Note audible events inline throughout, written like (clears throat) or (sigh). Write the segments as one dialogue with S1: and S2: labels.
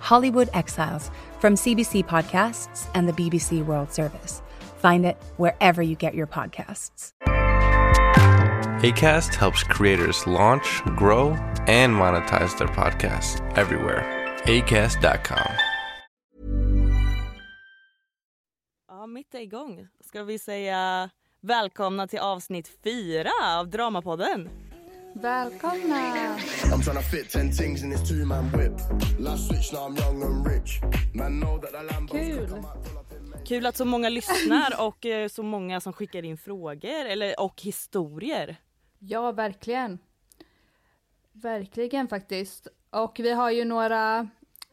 S1: Hollywood Exiles from CBC Podcasts and the BBC World Service. Find it wherever you get your podcasts.
S2: ACAST helps creators launch, grow, and monetize their podcasts everywhere. ACAST.com.
S3: Ja, mitt är igång. Ska vi säga välkomna till avsnitt fyra av Dramapodden.
S4: Välkomna!
S5: I'm tryna fit ten things in this two man whip. Last switch, now I'm young and rich. Man know that the Lambos
S4: Kul.
S5: come out full up in
S3: Kul att så många lyssnar och eh, så många som skickar in frågor eller, och historier.
S4: Ja, verkligen. Verkligen faktiskt. Och vi har ju några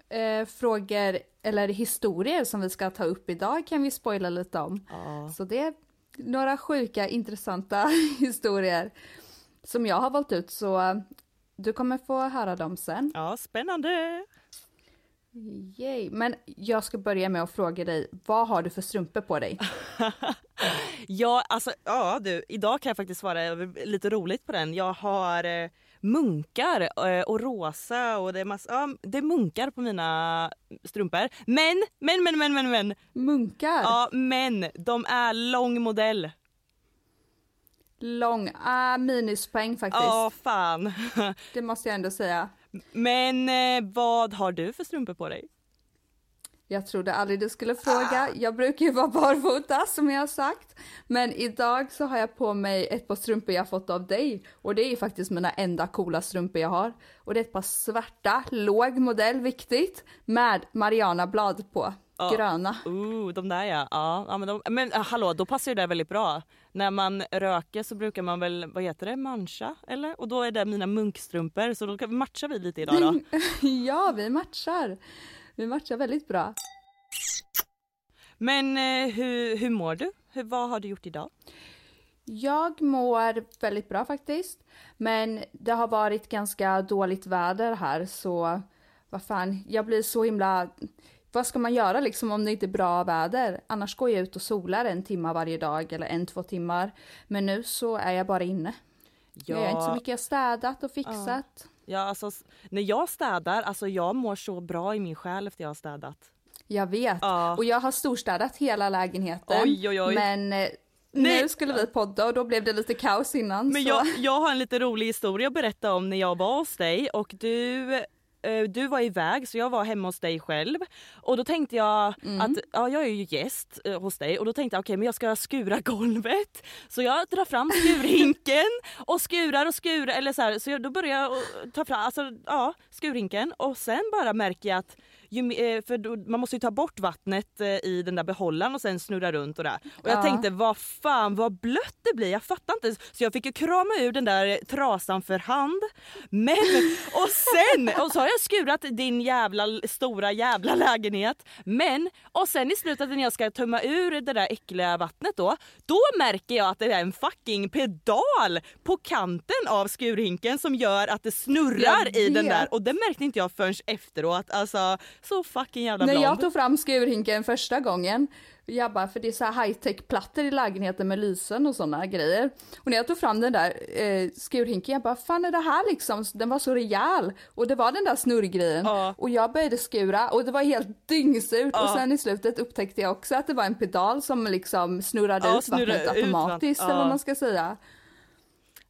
S4: eh, frågor eller historier som vi ska ta upp idag kan vi spoila lite om.
S3: Ja.
S4: Så det är några sjuka intressanta (laughs) historier som jag har valt ut så eh, du kommer få höra dem sen.
S3: ja, spännande!
S4: Yay. Men jag ska börja med att fråga dig, vad har du för strumpor på dig? (laughs)
S3: Ja, alltså ja du, idag kan jag faktiskt svara lite roligt på den. Jag har eh, munkar eh, och rosa och det är, massa, ja, det är munkar på mina strumpor. Men, men, men, men, men, men,
S4: Munkar?
S3: ja, men de är lång modell.
S4: Lång, ah, minuspoäng faktiskt.
S3: Ja, fan. (laughs)
S4: Det måste jag ändå säga.
S3: Men eh, vad har du för strumpor på dig?
S4: Jag trodde aldrig du skulle fråga. Jag brukar ju vara (laughs) barfota som jag har sagt. Men idag så har jag på mig ett par strumpor jag fått av dig. Och det är ju faktiskt mina enda coola strumpor jag har. Och det är ett par svarta, låg modell, viktigt, med Mariana blad på.
S3: Ja.
S4: Gröna.
S3: Ooh, de där ja. ja, ja men, de, men ah, hallå, då passar ju det väldigt bra. När man röker så brukar man väl, vad heter det, mancha? Eller? Och då är det mina munkstrumpor så då matchar vi lite idag då. (laughs)
S4: ja, vi matchar. Vi matchar väldigt bra.
S3: Men eh, hur, hur mår du? Hur, vad har du gjort idag?
S4: Jag mår väldigt bra faktiskt. Men det har varit ganska dåligt väder här så vad fan, jag blir så himla... Vad ska man göra liksom om det inte är bra väder? Annars går jag ut och solar en timme varje dag eller en, två timmar. Men nu så är jag bara inne. Jag gör inte så mycket, jag har städat och fixat.
S3: Ja, alltså, när jag städar, alltså jag mår så bra i min själ efter jag har städat.
S4: Jag vet.
S3: Ja.
S4: Och jag har storstädat hela lägenheten.
S3: Oj, oj, oj.
S4: Men eh,
S3: Nej.
S4: nu skulle vi podda och då blev det lite kaos innan.
S3: Men jag, jag har en lite rolig historia att berätta om när jag var hos dig och du du var iväg så jag var hemma hos dig själv. Och då tänkte jag att ja, jag är ju gäst eh, hos dig. Och då tänkte jag okej men jag ska skura (laughs) golvet. Så jag drar fram skurhinken och skurar och skurar eller så här, så jag, då börjar jag ta fram alltså, ja, skurhinken. Och sen bara märker jag att ju, eh, för då, man måste ju ta bort vattnet eh, i den där behållaren och sen snurra runt och där. Och jag
S4: Ja.
S3: tänkte vad fan vad blött det blir, jag fattar inte. Så jag fick ju krama ur den där trasan för hand. Men (laughs) och sen, och så har jag skurat din jävla stora jävla lägenhet. Men och sen i slutet när jag ska tömma ur det där äckliga vattnet då, då märker jag att det är en fucking pedal på kanten av skurhinken som gör att det snurrar i den där och det märkte inte jag förrän efteråt. Alltså så fucking jävla
S4: När
S3: blond.
S4: jag tog fram skurhinken första gången, jag bara, för det är så här high-tech-plattor i lägenheten med lysen och sådana grejer. Och när jag tog fram den där eh, skurhinken, jag bara, fan är det här liksom? Den var så rejäl. Och det var den där snurrgrejen.
S3: Ja.
S4: Och jag började skura och det var helt dyngsurt. Och
S3: Ja.
S4: sen i slutet upptäckte jag också att det var en pedal som liksom snurrade
S3: Ja,
S4: ut vattnet
S3: ut
S4: automatiskt, eller vad man ska säga.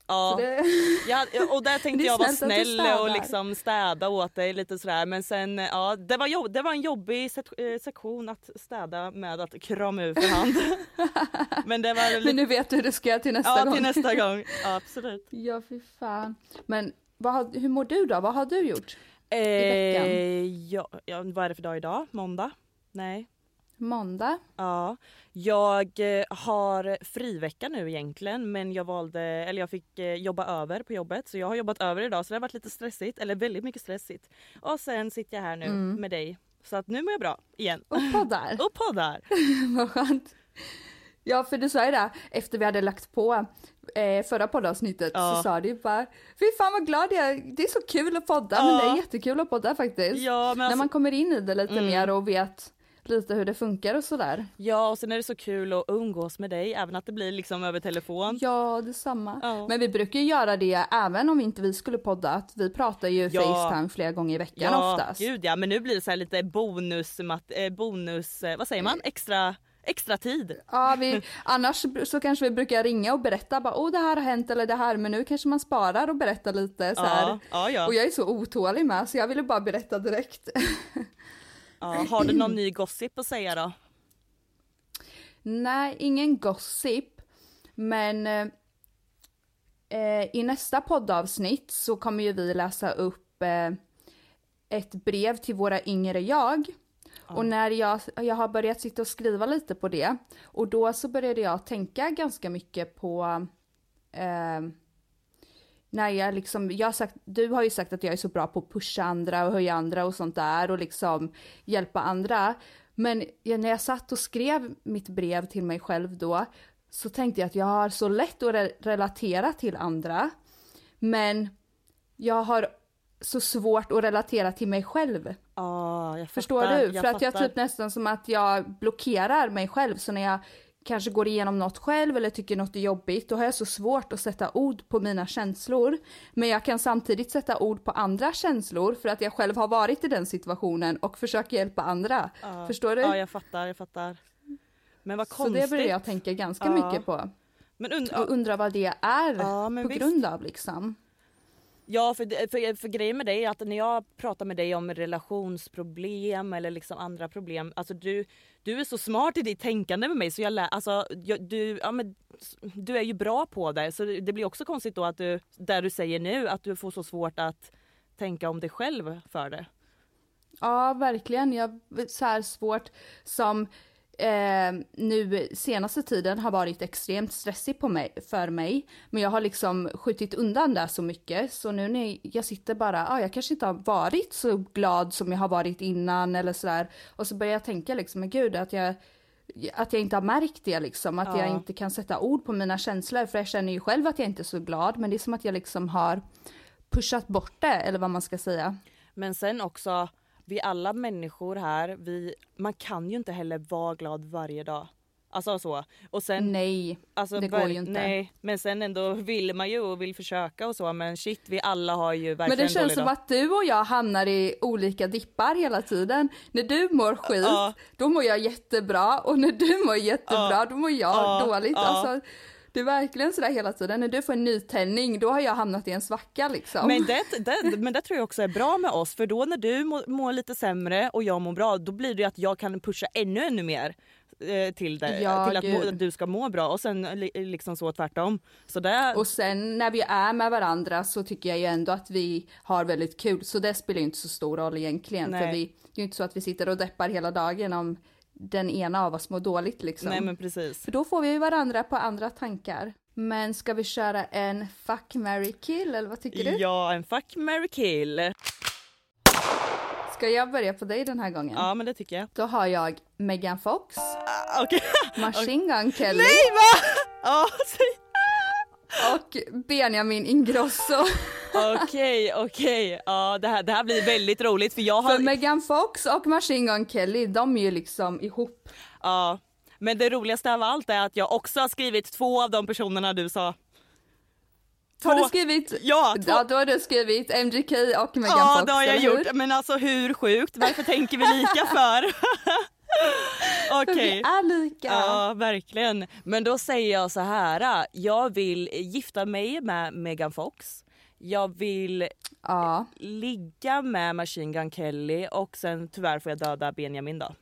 S3: Ja.
S4: Det, (laughs)
S3: Ja, och där tänkte jag vara snäll och liksom städa åt dig lite sådär men sen ja det var, jobb, det var en jobbig eh, sektion att städa med att krama ur för hand. (laughs) men det var
S4: men
S3: lite,
S4: nu vet du hur du ska göra till nästa
S3: ja
S4: gång.
S3: till nästa gång. (laughs) Ja, absolut.
S4: Ja, fy fan. Men har, hur mår du då? Vad har du gjort?
S3: Eh,
S4: veckan?
S3: ja, ja, vad är det för dag idag? Måndag? Nej.
S4: Måndag?
S3: Ja, jag eh, har frivecka nu egentligen men jag valde, eller jag fick eh, jobba över på jobbet så jag har jobbat över idag så det har varit lite stressigt, eller väldigt mycket stressigt. Och sen sitter jag här nu
S4: Mm.
S3: med dig så att nu mår jag bra igen.
S4: Och poddar? (laughs)
S3: Och poddar! (laughs)
S4: Vad skönt. Ja, för du sa ju det, efter vi hade lagt på eh, förra poddavsnittet
S3: Ja.
S4: så sa du bara Fy fan vad glad jag är, det är så kul att podda, men
S3: Ja.
S4: det är jättekul att podda faktiskt.
S3: Ja, men
S4: När
S3: alltså,
S4: man kommer in i det lite
S3: Mm.
S4: mer och vet lite hur det funkar och sådär.
S3: ja och sen är det så kul att umgås med dig även att det blir liksom över telefon.
S4: Ja, detsamma.
S3: Ja.
S4: Men vi brukar ju göra det även om inte vi skulle podda, att vi pratar ju
S3: Ja.
S4: Facetime flera gånger i veckan
S3: Ja,
S4: oftast.
S3: gud ja men nu blir det så här lite bonus, eh, bonus, eh, vad säger man, extra, extra tid.
S4: Ja, vi, annars så kanske vi brukar ringa och berätta bara åh det här har hänt eller det här men nu kanske man sparar och berättar lite så.
S3: Ja, ja, ja.
S4: Och jag är så otålig med så jag ville bara berätta direkt. (laughs)
S3: ja. Har du någon ny gossip att säga då?
S4: Nej, ingen gossip. Men eh, i nästa poddavsnitt så kommer ju vi läsa upp eh, ett brev till våra yngre jag. Och när jag, jag har börjat sitta och skriva lite på det och då så började jag tänka ganska mycket på eh, när jag liksom, jag har sagt, du har ju sagt att jag är så bra på att pusha andra och höja andra och sånt där och liksom hjälpa andra. Men jag- när jag satt och skrev mitt brev till mig själv då så tänkte jag att jag har så lätt att re- relatera till andra. Men jag har så svårt att relatera till mig själv.
S3: Jag
S4: Förstår
S3: fattar,
S4: du? För att jag
S3: fattar.
S4: typ nästan som att jag blockerar mig själv. Så när jag kanske går igenom något själv eller tycker något är jobbigt, då har jag så svårt att sätta ord på mina känslor. Men jag kan samtidigt sätta ord på andra känslor för att jag själv har varit i den situationen och försöker hjälpa andra.
S3: Ja.
S4: Förstår du?
S3: Ja, jag fattar, jag fattar. Men vad
S4: så
S3: konstigt.
S4: det börjar jag tänka ganska
S3: Ja.
S4: mycket på.
S3: Men und-
S4: Och undra vad det är på
S3: visst.
S4: grund av liksom.
S3: Ja, för, för, för grejen med dig är att när jag pratar med dig om relationsproblem eller liksom andra problem, alltså du, du är så smart i ditt tänkande med mig så jag lär, alltså jag, du, ja, men, du är ju bra på det så det det blir också konstigt då att du, där du säger nu, att du får så svårt att tänka om dig själv för det.
S4: Ja, verkligen. Jag så här svårt som eh, nu senaste tiden har varit extremt stressig på mig, för mig. Men jag har liksom skjutit undan det så mycket. Så nu när jag sitter bara, ah, jag kanske inte har varit så glad som jag har varit innan eller sådär. Och så börjar jag tänka liksom, men gud att jag att jag inte har märkt det liksom, att
S3: Ja.
S4: jag inte kan sätta ord på mina känslor för jag känner ju själv att jag inte är så glad men det är som att jag liksom har pushat bort det eller vad man ska säga.
S3: Men sen också, vi alla människor här, vi, man kan ju inte heller vara glad varje dag. Alltså så. Och sen,
S4: Nej,
S3: alltså,
S4: det går ju inte.
S3: Nej, men sen ändå vill man ju och vill försöka och så men shit vi alla har ju verkligen
S4: Men det känns som
S3: dag.
S4: att du och jag hamnar i olika dippar hela tiden. När du mår skit,
S3: Ja.
S4: då mår jag jättebra och när du mår jättebra,
S3: Ja.
S4: då mår jag
S3: Ja.
S4: dåligt. Alltså, det är verkligen sådär hela tiden. När du får en nytändning, då har jag hamnat i en svacka liksom.
S3: Men det, det, men det tror jag också är bra med oss för då när du mår, mår lite sämre och jag mår bra då blir det att jag kan pusha ännu ännu mer eh, till, det,
S4: Ja,
S3: till att, må, att du ska må bra och sen li, liksom så tvärtom. Så det,
S4: Och sen när vi är med varandra så tycker jag ju ändå att vi har väldigt kul. Så det spelar ju inte så stor roll egentligen. För
S3: Nej.
S4: vi, det är ju inte så att vi sitter och deppar hela dagen om den ena av oss mår dåligt liksom.
S3: nej men precis.
S4: För då får vi ju varandra på andra tankar. Men ska vi köra en fuck, marry, kill eller vad tycker du?
S3: Ja en fuck, marry, kill.
S4: Ska jag börja på dig den här gången?
S3: Ja men det tycker jag.
S4: Då har jag Megan Fox,
S3: Ah, Okej. (laughs)
S4: Machine Gun Kelly
S3: Nej va? (laughs) Säg-
S4: och Benjamin Ingrosso. (laughs)
S3: Okej okej. Ja det här, det här blir väldigt roligt för jag
S4: För
S3: har...
S4: Megan Fox och Machine Gun Kelly, de är ju liksom ihop.
S3: Ja. Men det roligaste av allt är att jag också har skrivit två av de personerna du sa.
S4: Har du
S3: Två-
S4: skrivit?
S3: Ja, två-
S4: ja, då har du skrivit MGK och Megan
S3: Ja
S4: Fox,
S3: det har jag gjort.
S4: hur?
S3: Men alltså hur sjukt? Varför tänker vi lika för? (laughs) Okej.
S4: Vi är lika.
S3: Ja, verkligen. Men då säger jag så här. Jag vill gifta mig med Megan Fox. Jag vill
S4: Ja.
S3: ligga med Machine Gun Kelly och sen tyvärr får jag döda Benjamin då.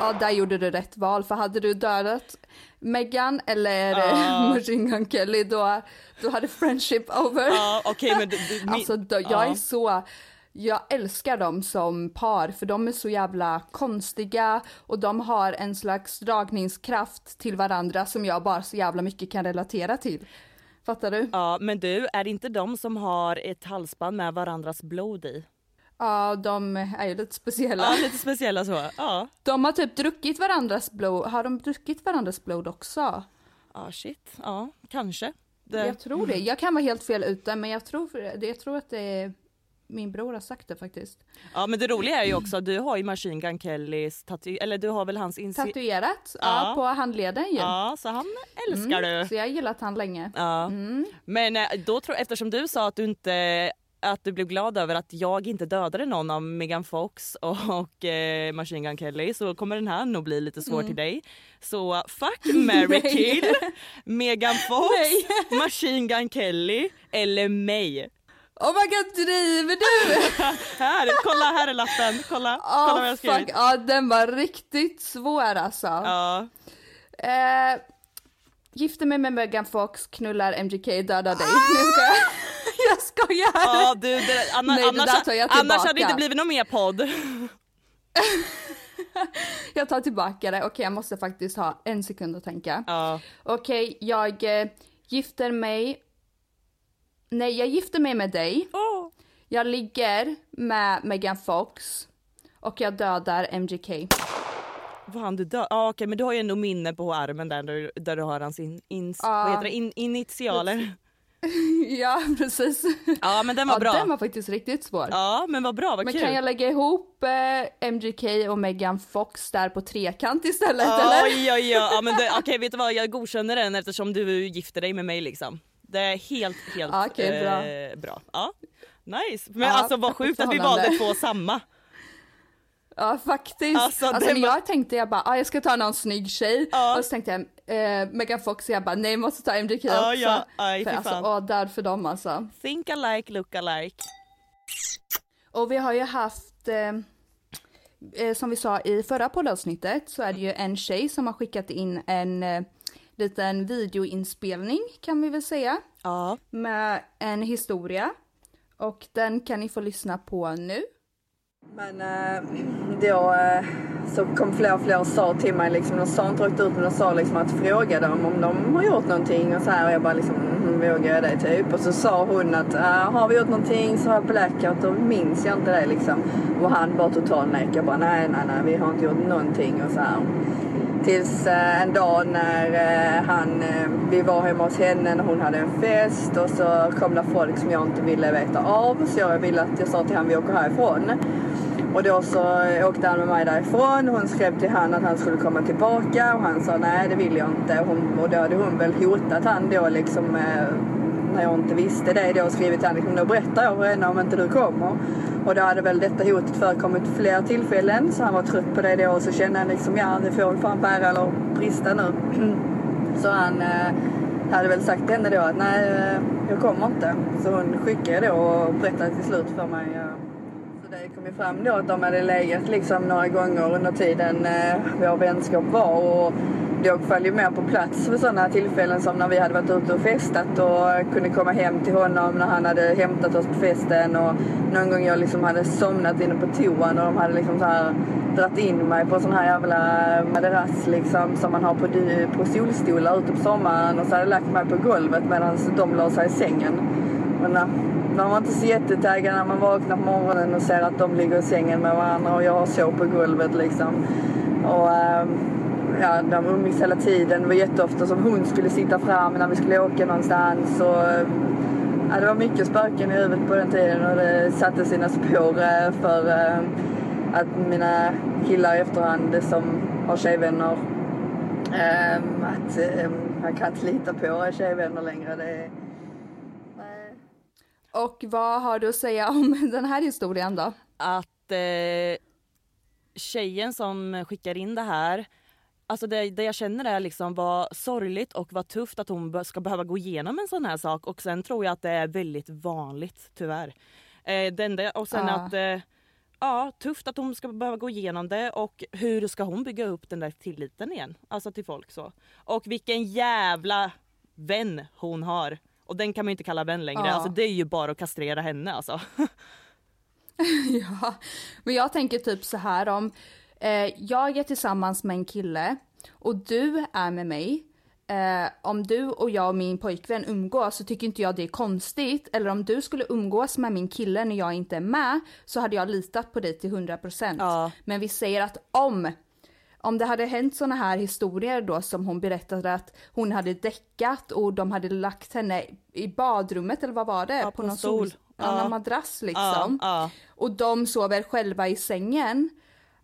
S4: ja, där gjorde du rätt val. För hade du dödat Megan eller
S3: Ja. (laughs)
S4: Machine Gun Kelly då, då hade friendship over.
S3: Ja, okej men du, du, (laughs)
S4: Alltså då, jag
S3: ja.
S4: är så, jag älskar dem som par för de är så jävla konstiga och de har en slags dragningskraft till varandra som jag bara så jävla mycket kan relatera till. Fattar du?
S3: Ja, men du, är det inte de som har ett halsband med varandras blod i?
S4: Ja, de är ju lite speciella.
S3: Ja, lite speciella så. Ja.
S4: De har typ druckit varandras blod, har de druckit varandras blod också?
S3: Ja, shit. Ja, kanske. Det,
S4: Jag tror det, jag kan vara helt fel ute men jag tror, jag tror att det är min bror har sagt det faktiskt.
S3: Ja, men det roliga är ju också att du har ju Machine Gun Kellys tatu... Eller du har väl hans insi...
S4: Tatuerat ja.
S3: Ja.
S4: på handleden ju.
S3: Ja, så han älskar
S4: Mm,
S3: du.
S4: Så jag har gillat han länge.
S3: Ja. Men eh, då tror eftersom du sa att du inte att du blev glad över att jag inte dödade någon av Megan Fox och, och eh, Machine Gun Kelly så kommer den här nog bli lite svår till dig. Så fuck, marry, (laughs)
S4: Nej.
S3: kill, Megan (laughs) Fox, Machine Gun Kelly eller mig.
S4: Oh my god, driver du? (laughs)
S3: Här, kolla här är lappen, kolla, kolla vad jag
S4: oh,
S3: skrivit.
S4: fuck, ja den var riktigt svår alltså.
S3: Ja.
S4: Eh, gifter mig med Megan Fox, knullar MGK, dödar dig. Nej, jag skojar. (laughs) jag skojar.
S3: Ja du, det, anna,
S4: Nej, det
S3: annars,
S4: tar jag
S3: annars hade det inte blivit någon mer podd. (laughs)
S4: Jag tar tillbaka det, okej jag måste faktiskt ha en sekund att tänka.
S3: Ja.
S4: Okej, jag eh, gifter mig. Nej, jag gifter mig med dig.
S3: Åh.
S4: Jag ligger med Megan Fox. Och jag dödar MGK.
S3: Fan du dör. Ja okej men du har ju ändå minne på armen där, där, där du har hans in, ins, det? In, initialer. (laughs)
S4: ja, precis.
S3: Ja men den var bra.
S4: den var faktiskt riktigt svår.
S3: Ja men vad bra, vad
S4: Men
S3: kul.
S4: kan jag lägga ihop eh, MGK och Megan Fox där på trekant istället eller?
S3: Oj oj oj, ja, men okej vet du vad jag godkänner den eftersom du gifter dig med mig liksom. Det är helt helt
S4: Ja, okej, bra.
S3: eh, bra. Ja. Nice. Men
S4: Ja,
S3: alltså vad sjukt att vi valde två samma.
S4: Ja faktiskt.
S3: Alltså,
S4: Alltså,
S3: var-
S4: jag tänkte jag bara, ah, jag ska ta någon snygg tjej.
S3: Ja.
S4: Och så tänkte jag eh, Megan Fox och jag bara, nej jag måste ta MGK
S3: Ja,
S4: också.
S3: ja, aj,
S4: för alltså, åh, död för dem alltså.
S3: Think alike, look alike.
S4: Och vi har ju haft, eh, eh, som vi sa i förra poddavsnittet, så är det ju en tjej som har skickat in en eh, liten videoinspelning kan vi väl säga.
S3: Ja.
S4: Med en historia. Och den kan ni få lyssna på nu.
S6: Men eh, då eh, så kom fler och fler och sa till mig liksom, de sa inte rakt ut men de sa liksom att fråga dem om de har gjort någonting och så här och jag bara liksom mm, vågar jag det typ och så sa hon att eh, har vi gjort någonting så har jag blackout och minns jag inte det liksom och han bara total nej jag bara nej nej nej vi har inte gjort någonting och så här. Tills eh, en dag när eh, han, eh, vi var hemma hos henne när hon hade en fest och så kom det folk som jag inte ville veta av så jag ville att jag sa till honom vi åker härifrån. Och då så åkte han med mig därifrån. Hon skrev till honom att han skulle komma tillbaka och han sa nej det vill jag inte. Hon, och då hade hon väl hotat han då liksom när jag inte visste det då skrivit till Annika, liksom, då berättar jag för henne om inte du kommer. Och då hade väl detta hotet förekommit fler tillfällen så han var trött på det då och så kände han liksom ja det får väl fan bära eller brista nu. (clears throat) så han eh, hade väl sagt till henne då att nej eh, jag kommer inte. Så hon skickade då och berättade till slut för mig så det kom ju fram då att de hade legat liksom några gånger under tiden eh, vår vänskap var och jag föll ju mer på plats vid sådana tillfällen som när vi hade varit ute och festat och kunde komma hem till honom när han hade hämtat oss på festen och någon gång jag liksom hade somnat inne på toan och de hade liksom så här dratt in mig på sån här jävla madrass liksom som man har på, på solstolar ute på sommaren och så hade jag lagt mig på golvet medan de la sig i sängen. Men när, man var inte så jättetaggad när man vaknar på morgonen och ser att de ligger i sängen med varandra och jag sov på golvet liksom. Och ehm, ja, de umgicks hela tiden. Det var jätteofta som hon skulle sitta fram när vi skulle åka någonstans. Och, ja, det var mycket spöken i huvudet på den tiden och det satte sina spår eh, för eh, att mina killar i efterhand som har tjejvänner eh, att eh, jag kan inte lita på tjejvänner längre. Det, nej.
S4: Och vad har du att säga om (laughs) den här historien då?
S3: Att eh, tjejen som skickar in det här, alltså det, det jag känner är liksom vad sorgligt och vad tufft att hon ska behöva gå igenom en sån här sak och sen tror jag att det är väldigt vanligt tyvärr. Eh, det enda, och sen
S4: Ja.
S3: att eh, Ja, tufft att hon ska behöva gå igenom det och hur ska hon bygga upp den där tilliten igen? Alltså till folk så. Och vilken jävla vän hon har. Och den kan man inte kalla vän längre.
S4: Ja.
S3: Alltså det är ju bara att kastrera henne alltså. (laughs) (laughs)
S4: Ja, men jag tänker typ så här om eh, jag är tillsammans med en kille och du är med mig. Eh, om du och jag och min pojkvän umgås så tycker inte jag det är konstigt. Eller om du skulle umgås med min kille när jag inte är med så hade jag litat på dig till 100%.
S3: Ja.
S4: Men vi säger att om om det hade hänt såna här historier då som hon berättade att hon hade däckat och de hade lagt henne i badrummet eller vad var det?
S3: Ja, på en
S4: någon
S3: stol.
S4: sol-
S3: Ja.
S4: madrass liksom.
S3: Ja.
S4: Och de sover själva i sängen.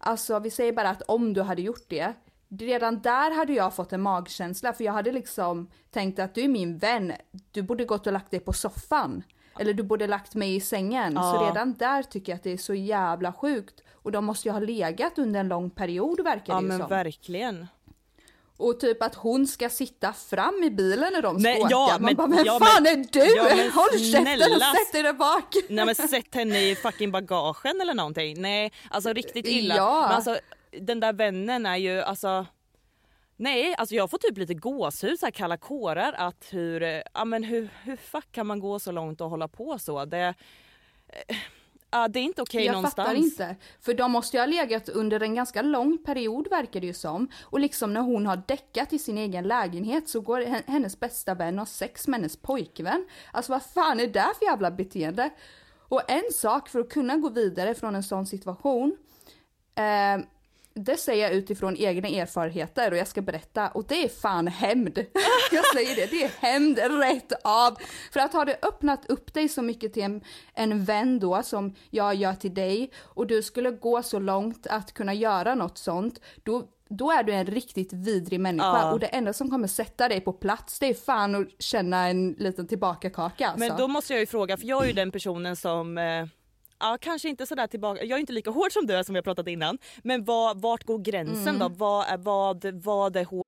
S4: Alltså vi säger bara att om du hade gjort det. Redan där hade jag fått en magkänsla för jag hade liksom tänkt att du är min vän. Du borde gått och lagt dig på soffan. Eller du borde lagt mig i sängen. Så
S3: Ja.
S4: redan där tycker jag att det är så jävla sjukt. Och de måste ju ha legat under en lång period verkar
S3: Ja
S4: det ju
S3: men
S4: som.
S3: verkligen.
S4: Och typ att hon ska sitta fram i bilen när de
S3: Nej,
S4: åka.
S3: ja,
S4: Man
S3: men-
S4: bara, men
S3: ja,
S4: fan
S3: men-
S4: är du?
S3: ja, men
S4: Håll käften och sätt dig där bak.
S3: Nej men sätt henne i fucking bagagen eller någonting. Nej alltså riktigt illa.
S4: Ja.
S3: Men alltså den där vännen är ju alltså Nej, alltså jag får typ lite gåshud, så här kalla kårar att hur, ja men hur, hur fuck kan man gå så långt och hålla på så? Det, eh, ja, det är inte okej
S4: jag
S3: någonstans.
S4: fattar inte. För de måste ju ha legat under en ganska lång period verkar det ju som. Och liksom när hon har däckat i sin egen lägenhet så går hen- hennes bästa vän och sex med hennes pojkvän. Alltså vad fan är det för jävla beteende? Och en sak för att kunna gå vidare från en sån situation. Eh, det säger jag utifrån egna erfarenheter och jag ska berätta och det är fan hämnd. (laughs) Jag säger det, det är hämnd rätt av. För att ha det öppnat upp dig så mycket till en, en vän då som jag gör till dig och du skulle gå så långt att kunna göra något sånt, då då är du en riktigt vidrig människa
S3: Ja.
S4: och det enda som kommer sätta dig på plats det är fan att känna en liten tillbakakaka alltså.
S3: Men då måste jag ju fråga, för jag är ju den personen som eh, Ja, kanske inte sådär tillbaka. Jag är inte lika hård som du är som vi har pratat innan. Men vad, vart går gränsen då? Mm. Vad är, vad, vad är hårt?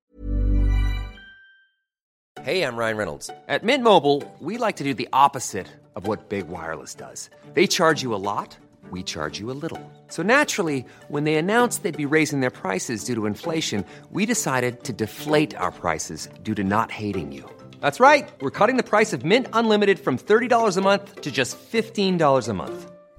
S7: Hey, I'm Ryan Reynolds. At Mint Mobile, we like to do the opposite of what Big Wireless does. They charge you a lot, we charge you a little. So naturally, when they announced they'd be raising their prices due to inflation, we decided to deflate our prices due to not hating you. That's right. We're cutting the price of Mint Unlimited from $30 a month to just $15 a month.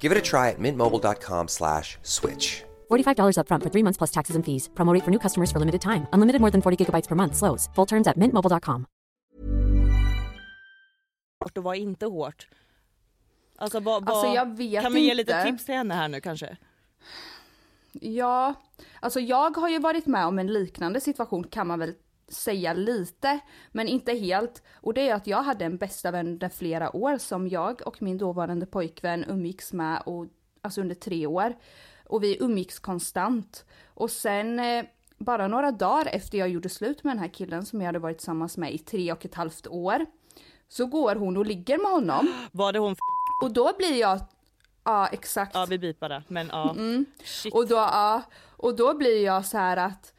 S8: Give it a try at mintmobile.com slash switch.
S9: $45 upfront for three months plus taxes and fees. Promo rate for new customers for limited time. Unlimited more than 40 gigabytes per month. Slows. Full terms at mintmobile.com.
S3: och vad inte hårt? Alltså, vad, vad,
S4: Alltså, jag vet
S3: kan vi ge lite
S4: inte.
S3: tips till henne här nu kanske?
S4: Ja, alltså jag har ju varit med om en liknande situation kan man väl säga lite, men inte helt. Och det är att jag hade en bästa vän under flera år som jag och min dåvarande pojkvän umgicks med, och, alltså under tre år. Och vi umgicks konstant. Och sen eh, bara några dagar efter jag gjorde slut med den här killen som jag hade varit tillsammans med i tre och ett halvt år, så går hon och ligger med honom. (gasps)
S3: Var det hon f-
S4: Och då blir jag, ja exakt.
S3: Ja vi bipar det men ja. Shit.
S4: Och då, ja, och då blir jag så här att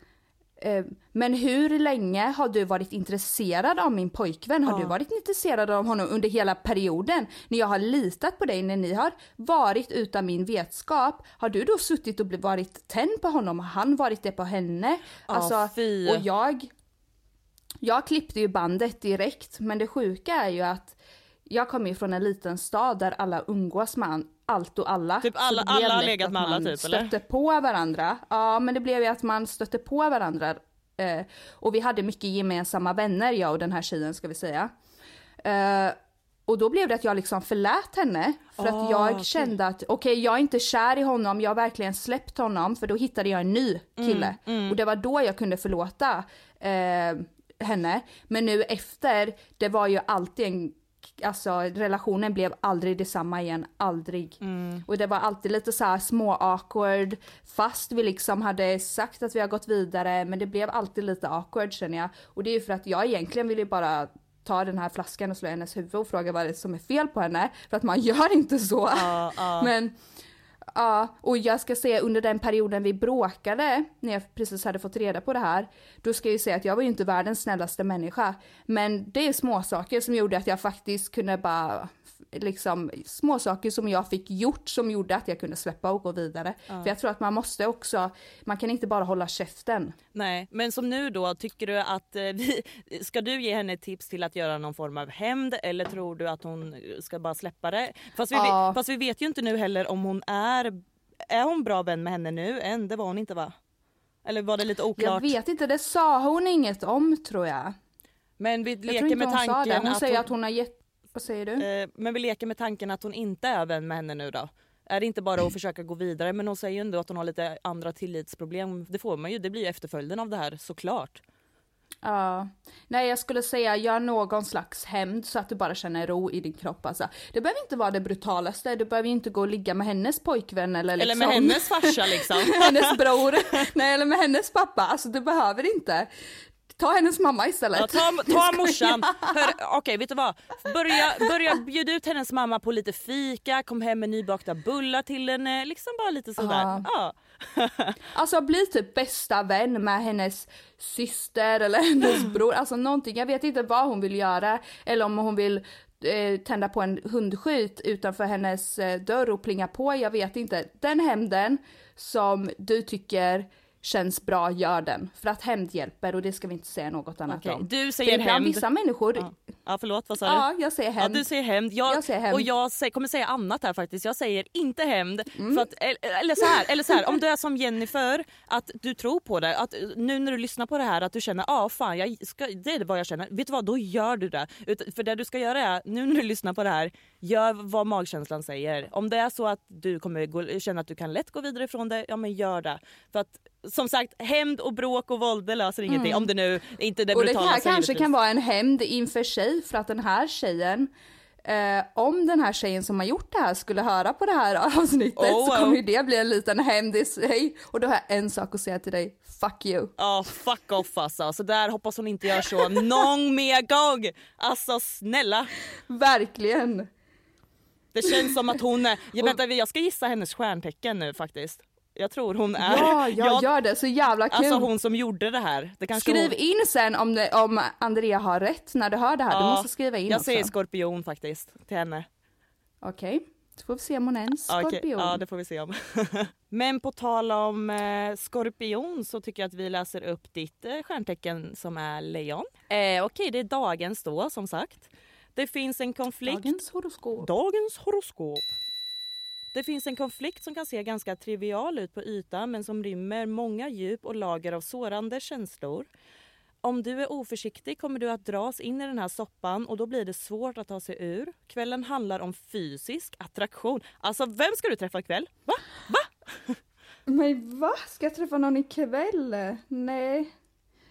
S4: men hur länge har du varit intresserad av min pojkvän? Har du varit intresserad av honom under hela perioden? När jag har litat på dig, när ni har varit utan min vetskap, har du då suttit och varit tänd på honom? Har han varit det på henne? Alltså,
S3: fy.
S4: och jag, jag klippte ju bandet direkt, men det sjuka är ju att jag kommer ju från en liten stad där alla umgås med allt och alla.
S3: Typ alla- alla har legat med alla typ, eller?
S4: stötte på varandra. Ja, men det blev ju att man stötte på varandra. Eh, och vi hade mycket gemensamma vänner, jag och den här tjejen ska vi säga. Eh, och då blev det att jag liksom förlät henne för att
S3: Ah,
S4: jag
S3: okej.
S4: kände att okej jag är inte kär i honom, jag har verkligen släppt honom för då hittade jag en ny kille.
S3: Mm,
S4: Och det var då jag kunde förlåta eh, henne. Men nu efter, det var ju alltid en Alltså relationen blev aldrig detsamma igen, aldrig.
S3: Mm.
S4: Och det var alltid lite så här små awkward fast vi liksom hade sagt att vi har gått vidare men det blev alltid lite awkward känner jag. Och det är ju för att jag egentligen ville bara ta den här flaskan och slå hennes huvud och fråga vad det är som är fel på henne. För att man gör inte så. (laughs) Men Ja, och jag ska säga under den perioden vi bråkade, när jag precis hade fått reda på det här, då ska jag ju säga att jag var ju inte världens snällaste människa. Men det är små saker som gjorde att jag faktiskt kunde bara, liksom små saker som jag fick gjort som gjorde att jag kunde släppa och gå vidare. För jag tror att man måste också, man kan inte bara hålla käften.
S3: Nej, men som nu då, tycker du att eh, (laughs) vi, ska du ge henne tips till att göra någon form av hämnd eller tror du att hon ska bara släppa det? Fast vi,
S4: Ja.
S3: vet, fast vi vet ju inte nu heller om hon är, är hon bra vän med henne nu än? Det var hon inte va? Eller var det lite
S4: Jag
S3: oklart?
S4: vet inte, det sa hon inget om tror jag.
S3: Men vi
S4: Jag
S3: leker med tanken
S4: Hon
S3: att
S4: säger
S3: hon,
S4: att hon har gett, vad säger du?
S3: eh, men vi leker med tanken att hon inte är vän med henne nu då? Är det inte bara att (clears throat) försöka gå vidare men hon säger ju ändå att hon har lite andra tillitsproblem. Det får man ju, det blir ju efterföljden av det här såklart.
S4: Ja. Nej jag skulle säga gör någon slags hämnd så att du bara känner ro i din kropp alltså. Det behöver inte vara det brutalaste, du behöver inte gå och ligga med hennes pojkvän eller liksom.
S3: Eller med hennes farsa liksom. (laughs)
S4: hennes bror. (laughs) Nej eller med hennes pappa, alltså du behöver inte. Ta hennes mamma istället.
S3: Ja, ta ta morsan. Hör, Okej vet du vad? Börja, börja bjuda ut hennes mamma på lite fika, kom hem med nybakta bullar till henne. Liksom bara lite sådär. Ja. (laughs)
S4: Alltså bli typ bästa vän med hennes syster eller hennes (laughs) bror, alltså någonting. Jag vet inte vad hon vill göra eller om hon vill eh, tända på en hundskit utanför hennes eh, dörr och plinga på, jag vet inte. Den hämnden som du tycker känns bra, gör den. För att hämnd hjälper och det ska vi inte säga något annat
S3: Okej,
S4: om.
S3: du säger hämnd.
S4: vissa människor,
S3: Ja. ja förlåt vad sa du?
S4: ja jag säger
S3: Ja,
S4: hämnd.
S3: du säger hämnd. Jag,
S4: Jag säger hämnd.
S3: Och jag sä- kommer säga annat här faktiskt. Jag säger inte hämnd.
S4: Mm.
S3: För att, eller, så här, eller så här, om du är som Jennifer, att du tror på det. Att nu när du lyssnar på det här att du känner ja ah, fan jag ska, det är vad jag känner. Vet du vad, då gör du det. För det du ska göra är, nu när du lyssnar på det här, gör vad magkänslan säger. Om det är så att du kommer gå, känna att du kan lätt gå vidare ifrån det, ja men gör det. För att som sagt, hämnd och bråk och våld det löser ingenting. Om det nu inte det
S4: Mm. Och det
S3: brutala
S4: här kanske kan vara en hämnd inför sig för att den här tjejen Eh, om den här tjejen som har gjort det här skulle höra på det här (laughs) avsnittet
S3: Oh,
S4: så kommer ju det bli en liten hämnd i sig. Och då har jag en sak att säga till dig, fuck you.
S3: Ja, fuck off alltså. Så där hoppas hon inte gör så (laughs) någon mer gång. Alltså snälla.
S4: Verkligen.
S3: Det känns som att hon är... (laughs) Jag, vänta, jag ska gissa hennes stjärntecken nu faktiskt. Jag tror hon är...
S4: Ja, jag
S3: jag-
S4: gör det, så jävla kul.
S3: Alltså hon som gjorde det här. Det
S4: Skriv
S3: hon...
S4: in sen om, det, om Andrea har rätt när du hör det här, du
S3: Ja,
S4: måste skriva in
S3: Jag
S4: också.
S3: säger skorpion faktiskt till henne.
S4: Okej, så får vi se om hon är en skorpion.
S3: Ja, det får vi se om. (laughs) Men på tal om eh, skorpion så tycker jag att vi läser upp ditt eh, stjärntecken som är lejon. Eh, Okej, det är dagens då som sagt. Det finns en konflikt.
S4: Dagens horoskop.
S3: Dagens horoskop. Det finns en konflikt som kan se ganska trivial ut på ytan men som rymmer många djup och lager av sårande känslor. Om du är oförsiktig kommer du att dras in i den här soppan och då blir det svårt att ta sig ur. Kvällen handlar om fysisk attraktion. Alltså vem ska du träffa ikväll? Va? Va? (laughs)
S4: Men va? Ska jag träffa någon ikväll? Nej.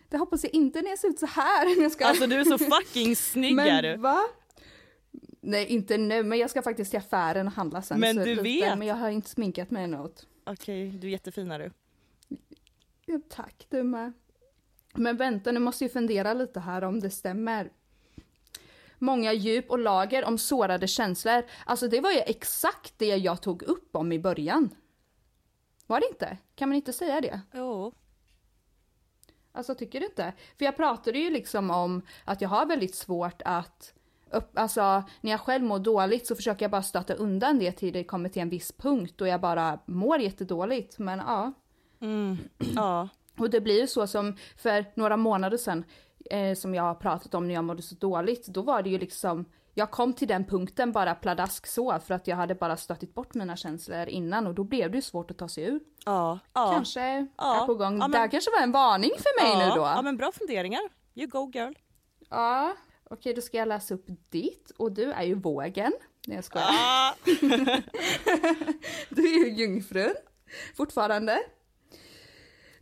S4: Det hoppas jag inte när jag ser ut så här. Jag ska...
S3: Alltså du är så (laughs) fucking snygg är du.
S4: Men va? Nej inte nu men jag ska faktiskt till affären och handla sen.
S3: Men du
S4: lite,
S3: vet.
S4: Men jag har inte sminkat mig något.
S3: Okej, du är jättefin är du.
S4: Ja, tack du med. Men vänta nu måste jag fundera lite här om det stämmer. Många djup och lager om sårade känslor. Alltså det var ju exakt det jag tog upp om i början. Var det inte? Kan man inte säga det?
S3: Jo.
S4: Alltså tycker du inte? För jag pratade ju liksom om att jag har väldigt svårt att upp, alltså när jag själv mår dåligt så försöker jag bara stöta undan det till det kommer till en viss punkt och jag bara mår jättedåligt. Men ja.
S3: Ja.
S4: Och det blir ju så som för några månader sedan eh, som jag har pratat om när jag mådde så dåligt. Då var det ju liksom jag kom till den punkten bara pladask så för att jag hade bara stötit bort mina känslor innan och då blev det ju svårt att ta sig ur.
S3: Ja. ja.
S4: Kanske
S3: Ja.
S4: är på gång.
S3: Ja, men-
S4: Det här kanske var en varning för mig
S3: ja.
S4: nu då.
S3: Ja men bra funderingar. You go girl.
S4: Ja, Okej, då ska jag läsa upp ditt och du är ju vågen. Nej jag skojar.
S3: Ah, (laughs)
S4: Du är ju jungfrun fortfarande.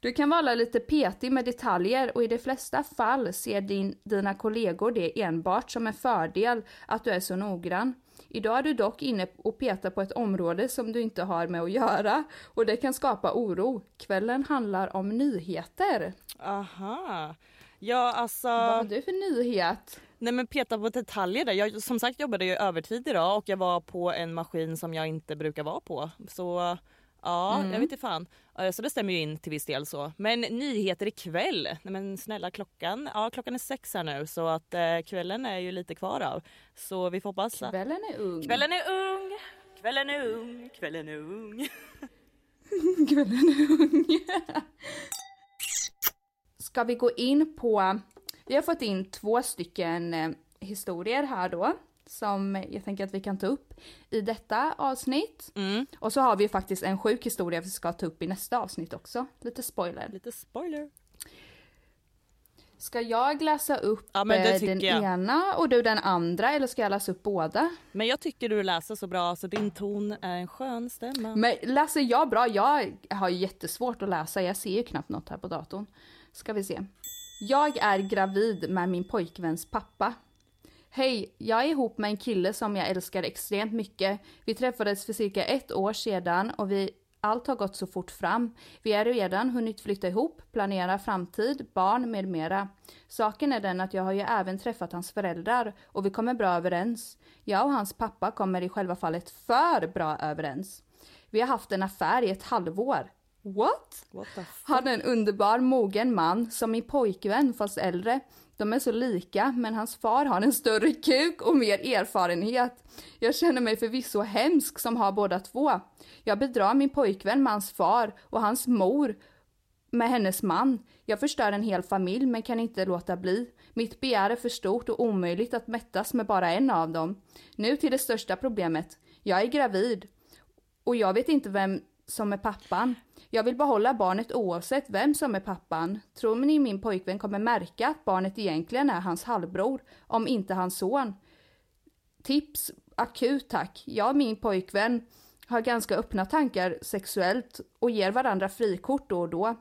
S4: Du kan vara lite petig med detaljer och i de flesta fall ser din, dina kollegor det enbart som en fördel att du är så noggrann. Idag är du dock inne och petar på ett område som du inte har med att göra och det kan skapa oro. Kvällen handlar om nyheter.
S3: aha. Ja alltså.
S4: Vad har du för nyhet?
S3: Nej men peta på detaljer där. Jag som sagt jobbade ju övertid idag och jag var på en maskin som jag inte brukar vara på. Så ja, jag vet inte fan. Så det stämmer ju in till viss del så. Men nyheter ikväll. Nej men snälla klockan. Ja klockan är sex här nu så att eh, kvällen är ju lite kvar av. Så vi får hoppas att
S4: Kvällen är ung.
S3: kvällen är ung. Kvällen är ung. Kvällen är ung. (laughs)
S4: Kvällen är ung. Ska vi gå in på, vi har fått in två stycken eh, historier här då. Som jag tänker att vi kan ta upp i detta avsnitt.
S3: Mm.
S4: Och så har vi faktiskt en sjuk historia vi ska ta upp i nästa avsnitt också. Lite spoiler.
S3: Lite spoiler.
S4: Ska jag läsa upp
S3: Ja,
S4: eh, den
S3: jag.
S4: ena och du den andra eller ska jag läsa upp båda?
S3: Men jag tycker du läser så bra så din ton är en skön stämma.
S4: Men läser jag bra? Jag har ju jättesvårt att läsa, jag ser ju knappt något här på datorn. Ska vi se. Jag är gravid med min pojkväns pappa. Hej, jag är ihop med en kille som jag älskar extremt mycket. Vi träffades för cirka ett år sedan och vi allt har gått så fort fram. Vi har redan hunnit flytta ihop, planera framtid, barn med mera. Saken är den att jag har ju även träffat hans föräldrar och vi kommer bra överens. Jag och hans pappa kommer i själva fallet för bra överens. Vi har haft en affär i ett halvår. What?
S3: What
S4: Han är en underbar mogen man som min pojkvän fast äldre. De är så lika men hans far har en större kuk och mer erfarenhet. Jag känner mig förvisso hemsk som har båda två. Jag bedrar min pojkvän med hans far och hans mor med hennes man. Jag förstör en hel familj men kan inte låta bli. Mitt begär är för stort och omöjligt att mättas med bara en av dem. Nu till det största problemet. Jag är gravid och jag vet inte vem som är pappan. Jag vill behålla barnet oavsett vem som är pappan. Tror ni min pojkvän kommer märka att barnet egentligen är hans halvbror, om inte hans son? Tips akut tack. Jag och min pojkvän har ganska öppna tankar sexuellt och ger varandra frikort då och då.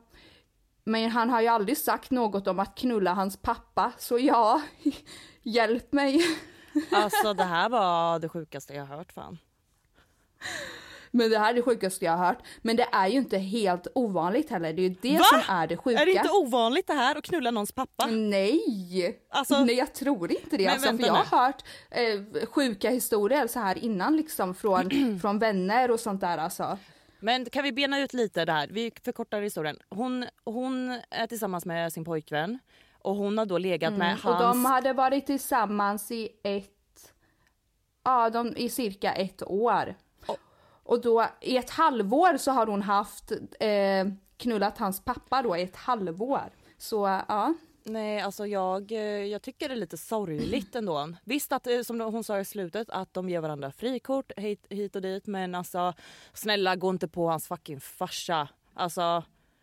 S4: Men han har ju aldrig sagt något om att knulla hans pappa, så ja, (laughs) hjälp mig.
S3: Alltså det här var det sjukaste jag har hört fan.
S4: Men det här är det sjukaste jag har hört. Men det är ju inte helt ovanligt heller, det är ju det
S3: Va?
S4: som är det sjuka.
S3: Är det inte ovanligt det här att knulla någons pappa?
S4: Nej!
S3: Alltså-
S4: Nej jag tror inte det.
S3: Men
S4: Alltså, för jag har hört eh, sjuka historier så här innan liksom från, (clears throat) från vänner och sånt där alltså.
S3: Men kan vi bena ut lite där? Vi förkortar historien. Hon, hon är tillsammans med sin pojkvän och hon har då legat med
S4: Mm. Och
S3: hans...
S4: de hade varit tillsammans i ett, ja de, i cirka ett år. Och då i ett halvår så har hon haft eh, knullat hans pappa då i ett halvår. Så ja.
S3: Nej alltså jag, eh, jag tycker det är lite sorgligt ändå. Visst att eh, som hon sa i slutet att de ger varandra frikort hit, hit och dit men alltså snälla gå inte på hans fucking farsa. Alltså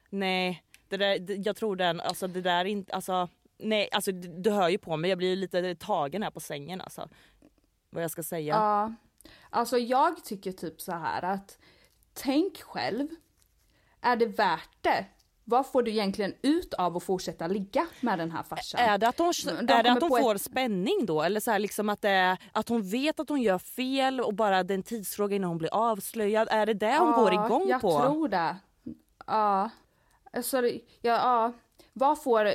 S3: nej, det där, jag tror den, alltså det där är inte, alltså nej alltså du, du hör ju på mig jag blir lite tagen här på sängen alltså. Vad jag ska säga.
S4: Ja, alltså jag tycker typ så här att tänk själv, är det värt det? Vad får du egentligen ut av att fortsätta ligga med den här farsan?
S3: Är det att hon,
S4: De
S3: är det att hon får
S4: ett-
S3: spänning då? Eller så här liksom att, det att hon vet att hon gör fel och bara det är en tidsfråga innan hon blir avslöjad? Är det det hon går igång
S4: jag
S3: på?
S4: jag tror det. Ja. Alltså, ja, ja. Vad, får,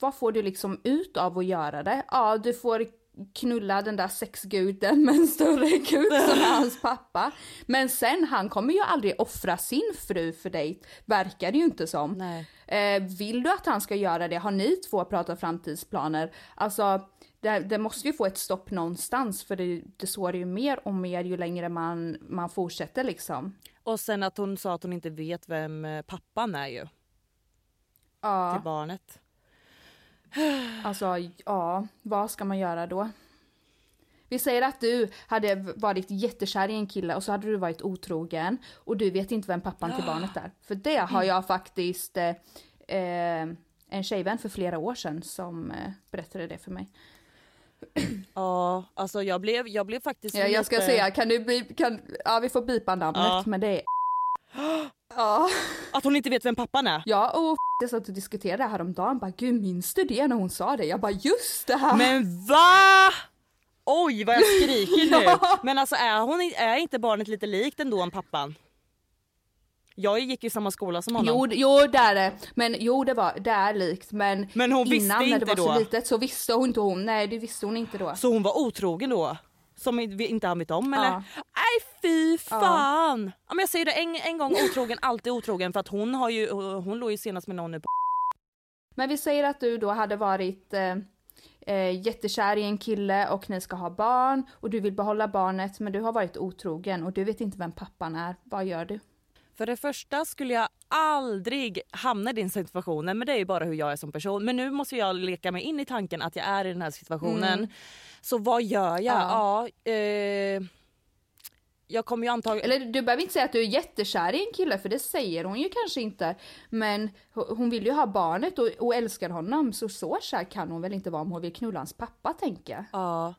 S4: vad får du liksom ut av att göra det? Ja, du får knulla den där sexguden med en större gud som är hans pappa. Men sen, han kommer ju aldrig offra sin fru för dig, verkar det ju inte som. Eh, vill du att han ska göra det? Har ni två pratat framtidsplaner? Alltså, det, det måste ju få ett stopp någonstans för det, det sår ju mer och mer ju längre man, man fortsätter liksom.
S3: Och sen att hon sa att hon inte vet vem eh, pappan är ju
S4: Ja.
S3: till barnet.
S4: Alltså, ja, vad ska man göra då? Vi säger att du hade varit jättekär i en kille och så hade du varit otrogen och du vet inte vem pappan till barnet är. För det har jag faktiskt eh, eh, en tjejvän för flera år sedan som eh, berättade det för mig. (clears throat)
S3: Ja, alltså jag blev, jag blev faktiskt
S4: Ja, jag ska säga, kan du bli, kan, ja vi får bipa namnet
S3: Ja.
S4: men det är Ja.
S3: Att hon inte vet vem pappan är?
S4: Ja och jag satt och diskuterade det här om dagen bara gud minns du det när hon sa det? Jag bara just det här!
S3: Men va? Oj vad jag skriker nu. (laughs)
S4: Ja.
S3: Men alltså är, hon, är inte barnet lite likt ändå om pappan? Jag gick i samma skola som honom.
S4: Jo, jo det är det, men jo det var, det är likt men,
S3: Men hon visste
S4: innan när
S3: inte
S4: det var
S3: då?
S4: så litet så visste hon inte hon, nej det visste hon inte då.
S3: Så hon var otrogen då? Som vi inte han vet om eller?
S4: Ja.
S3: Nej fy fan! Ja. men jag säger det en, en gång otrogen, alltid otrogen för att hon har ju, hon låg ju senast med någon nu på
S4: Men vi säger att du då hade varit eh, eh, jättekär i en kille och ni ska ha barn och du vill behålla barnet men du har varit otrogen och du vet inte vem pappan är. Vad gör du?
S3: För det första skulle jag aldrig hamna i den situationen men det är ju bara hur jag är som person. Men nu måste jag leka mig in i tanken att jag är i den här situationen.
S4: Mm.
S3: Så vad gör jag? Ja.
S4: Ja.
S3: eh, jag kommer ju antagligen...
S4: Eller du behöver inte säga att du är jättekär i en kille för det säger hon ju kanske inte. Men ho- hon vill ju ha barnet och, och älskar honom så så kär kan hon väl inte vara om hon vill knulla hans pappa tänker jag.
S3: Ja,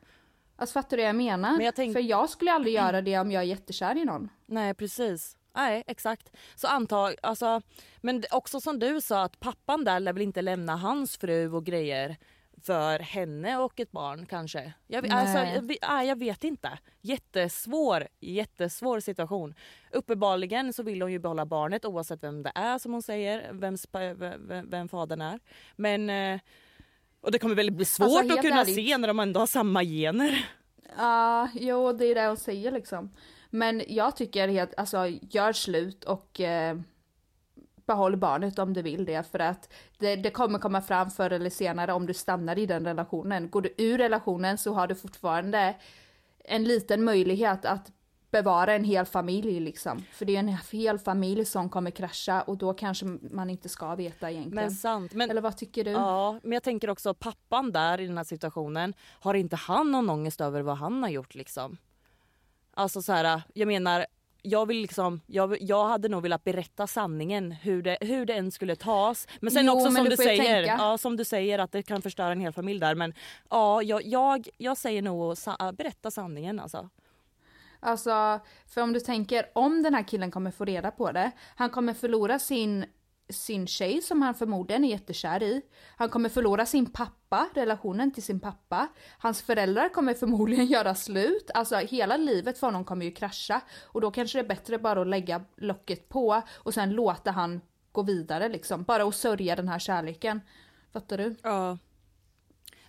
S4: Alltså fattar du vad jag menar?
S3: Men jag tänk-
S4: För jag skulle aldrig göra det om jag är jättekär i någon.
S3: nej precis. Nej exakt. Så antag, alltså, men också som du sa att pappan där lär väl inte lämna hans fru och grejer för henne och ett barn kanske. Jag, alltså, jag, jag vet inte. Jättesvår, jättesvår situation. Uppenbarligen så vill hon ju behålla barnet oavsett vem det är som hon säger, vem, vem, vem fadern är. Men eh, och det kommer väl bli svårt
S4: Alltså,
S3: att kunna
S4: ärligt.
S3: se när de ändå har samma gener.
S4: Ja, jo det är det hon säger liksom. Men jag tycker helt, alltså gör slut och eh, behåll barnet om du vill det för att det, det kommer komma fram förr eller senare om du stannar i den relationen. Går du ur relationen så har du fortfarande en liten möjlighet att bevara en hel familj liksom. För det är en hel familj som kommer krascha och då kanske man inte ska veta egentligen.
S3: Men sant. Men,
S4: Eller vad tycker du?
S3: Ja, men jag tänker också pappan där i den här situationen, har inte han någon ångest över vad han har gjort liksom? Alltså så här, jag menar, jag vill liksom, jag, jag hade nog velat berätta sanningen hur det, hur det än skulle tas. Men sen
S4: Jo,
S3: också
S4: men
S3: som
S4: du
S3: säger, ja, som du säger att det kan förstöra en hel familj där. Men ja, jag, jag, jag säger nog sa, berätta sanningen alltså.
S4: Alltså, för om du tänker om den här killen kommer få reda på det, han kommer förlora sin, sin tjej som han förmodligen är jättekär i. Han kommer förlora sin pappa, relationen till sin pappa. Hans föräldrar kommer förmodligen (laughs) göra slut. Alltså hela livet för honom kommer ju krascha. Och då kanske det är bättre bara att lägga locket på och sen låta han gå vidare liksom. Bara att sörja den här kärleken. Fattar du?
S3: Ja.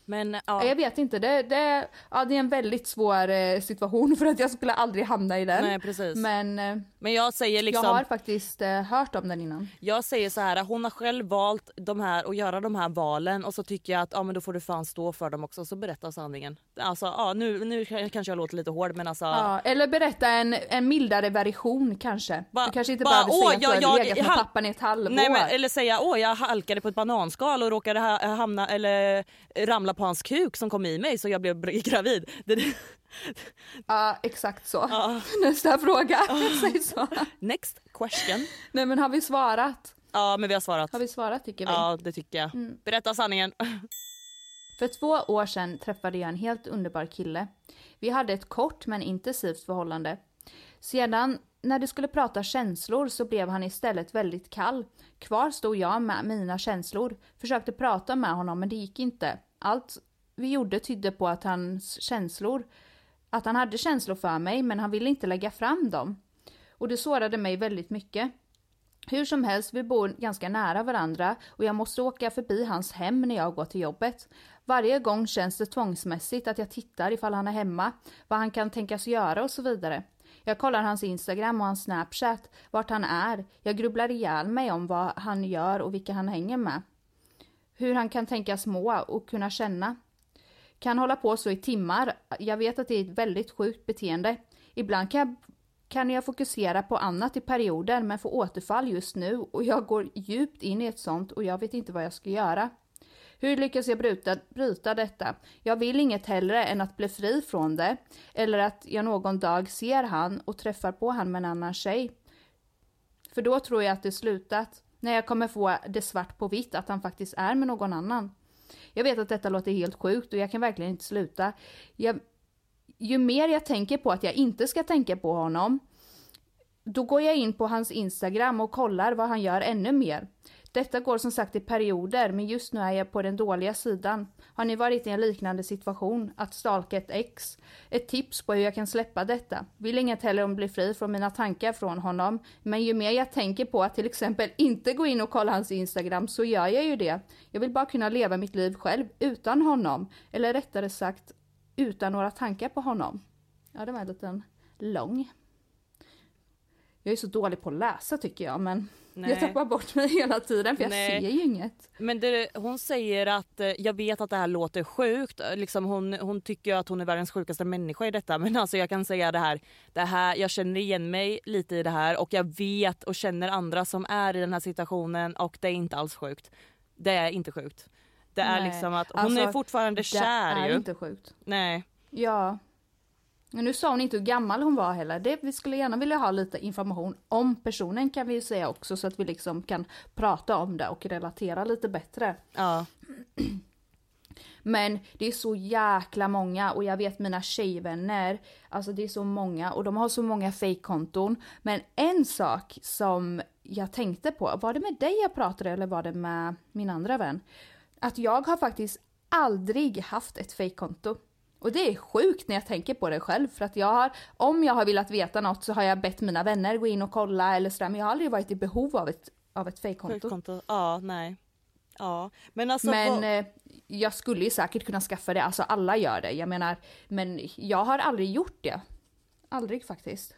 S3: Men
S4: Ja.
S3: ja,
S4: Jag vet inte, det, det, ja, det är en väldigt svår eh, situation (laughs) för att jag skulle aldrig hamna i den.
S3: nej precis. Men,
S4: Men
S3: jag säger liksom.
S4: jag har faktiskt eh, hört om den innan.
S3: Jag säger så här, hon har själv valt de här att göra de här valen och så tycker jag att ja, men då får du fan stå för dem också så berätta sanningen. Alltså ja, nu, nu kanske jag låter lite hård men alltså.
S4: Ja, eller berätta en, en mildare version kanske.
S3: Ba-
S4: du kanske inte
S3: bara,
S4: behöver säga
S3: åh,
S4: att du
S3: jag-
S4: har legat med
S3: han-
S4: pappan i ett halvår.
S3: Nej, men, eller säga åh jag halkade på ett bananskal och råkade ha, hamna eller ramla på hans kuk som kom i mig så jag blev (laughs) gravid. Det, (laughs)
S4: Ja, exakt så.
S3: Ja. (laughs)
S4: Nästa fråga. (laughs) Säg så.
S3: next question.
S4: Nej men har vi svarat?
S3: Ja men vi har svarat.
S4: Har vi svarat tycker vi?
S3: Ja det tycker jag.
S4: Mm.
S3: Berätta sanningen.
S4: För två år sedan träffade jag en helt underbar kille. Vi hade ett kort men intensivt förhållande. Sedan när det skulle prata känslor så blev han istället väldigt kall. Kvar stod jag med mina känslor. Försökte prata med honom men det gick inte. Allt vi gjorde tydde på att hans känslor, att han hade känslor för mig men han ville inte lägga fram dem. Och det sårade mig väldigt mycket. Hur som helst, vi bor ganska nära varandra och jag måste åka förbi hans hem när jag går till jobbet. Varje gång känns det tvångsmässigt att jag tittar ifall han är hemma, vad han kan tänkas göra och så vidare. Jag kollar hans Instagram och hans Snapchat, vart han är. Jag grubblar ihjäl mig om vad han gör och vilka han hänger med. Hur han kan tänkas må och kunna känna. Kan hålla på så i timmar. Jag vet att det är ett väldigt sjukt beteende. Ibland kan jag, kan jag fokusera på annat i perioder men får återfall just nu och jag går djupt in i ett sånt och jag vet inte vad jag ska göra. Hur lyckas jag bryta, bryta detta? Jag vill inget hellre än att bli fri från det. Eller att jag någon dag ser han och träffar på han med en annan tjej. För då tror jag att det slutat. När jag kommer få det svart på vitt att han faktiskt är med någon annan. Jag vet att detta låter helt sjukt och jag kan verkligen inte sluta. Jag, ju mer jag tänker på att jag inte ska tänka på honom, då går jag in på hans Instagram och kollar vad han gör ännu mer. Detta går som sagt i perioder, men just nu är jag på den dåliga sidan. Har ni varit i en liknande situation, att stalka ett ex? Ett tips på hur jag kan släppa detta. Vill inget heller om att bli fri från mina tankar från honom, men ju mer jag tänker på att till exempel inte gå in och kolla hans Instagram så gör jag ju det. Jag vill bara kunna leva mitt liv själv utan honom, eller rättare sagt utan några tankar på honom. Ja, det var en liten lång. Jag är så dålig på att läsa tycker jag, men (laughs)
S3: Nej.
S4: jag tappar bort mig hela tiden för jag
S3: Nej.
S4: ser ju inget.
S3: Men det, hon säger att eh, jag vet att det här låter sjukt. Liksom hon, hon tycker ju att hon är världens sjukaste människa i detta. (laughs) Men alltså jag kan säga det här, det här. Jag känner igen mig lite i det här och jag vet och känner andra som är i den här situationen och det är inte alls sjukt. Det är inte sjukt. Det är
S4: Nej.
S3: liksom att hon
S4: Alltså,
S3: är fortfarande
S4: Det
S3: kär
S4: är
S3: ju.
S4: inte sjukt.
S3: Nej.
S4: Ja. Men nu sa hon inte hur gammal hon var heller. Det, vi skulle gärna vilja ha lite information om personen kan vi ju säga också så att vi liksom kan prata om det och relatera lite bättre.
S3: Ja.
S4: Men det är så jäkla många och jag vet mina tjejvänner, alltså det är så många och de har så många fejkkonton. Men en sak som jag tänkte på, var det med dig jag pratade eller var det med min andra vän? Att jag har faktiskt aldrig haft ett fejkkonto. Och det är sjukt när jag tänker på det själv för att jag har, om jag har velat veta något så har jag bett mina vänner gå in och kolla eller sådär men jag har aldrig varit i behov av ett, av ett fejkkonto.
S3: Ja, nej. Ja, men alltså.
S4: Men
S3: vad-
S4: eh, jag skulle ju säkert kunna skaffa det, alltså alla gör det. Jag menar, men jag har aldrig gjort det. Aldrig faktiskt.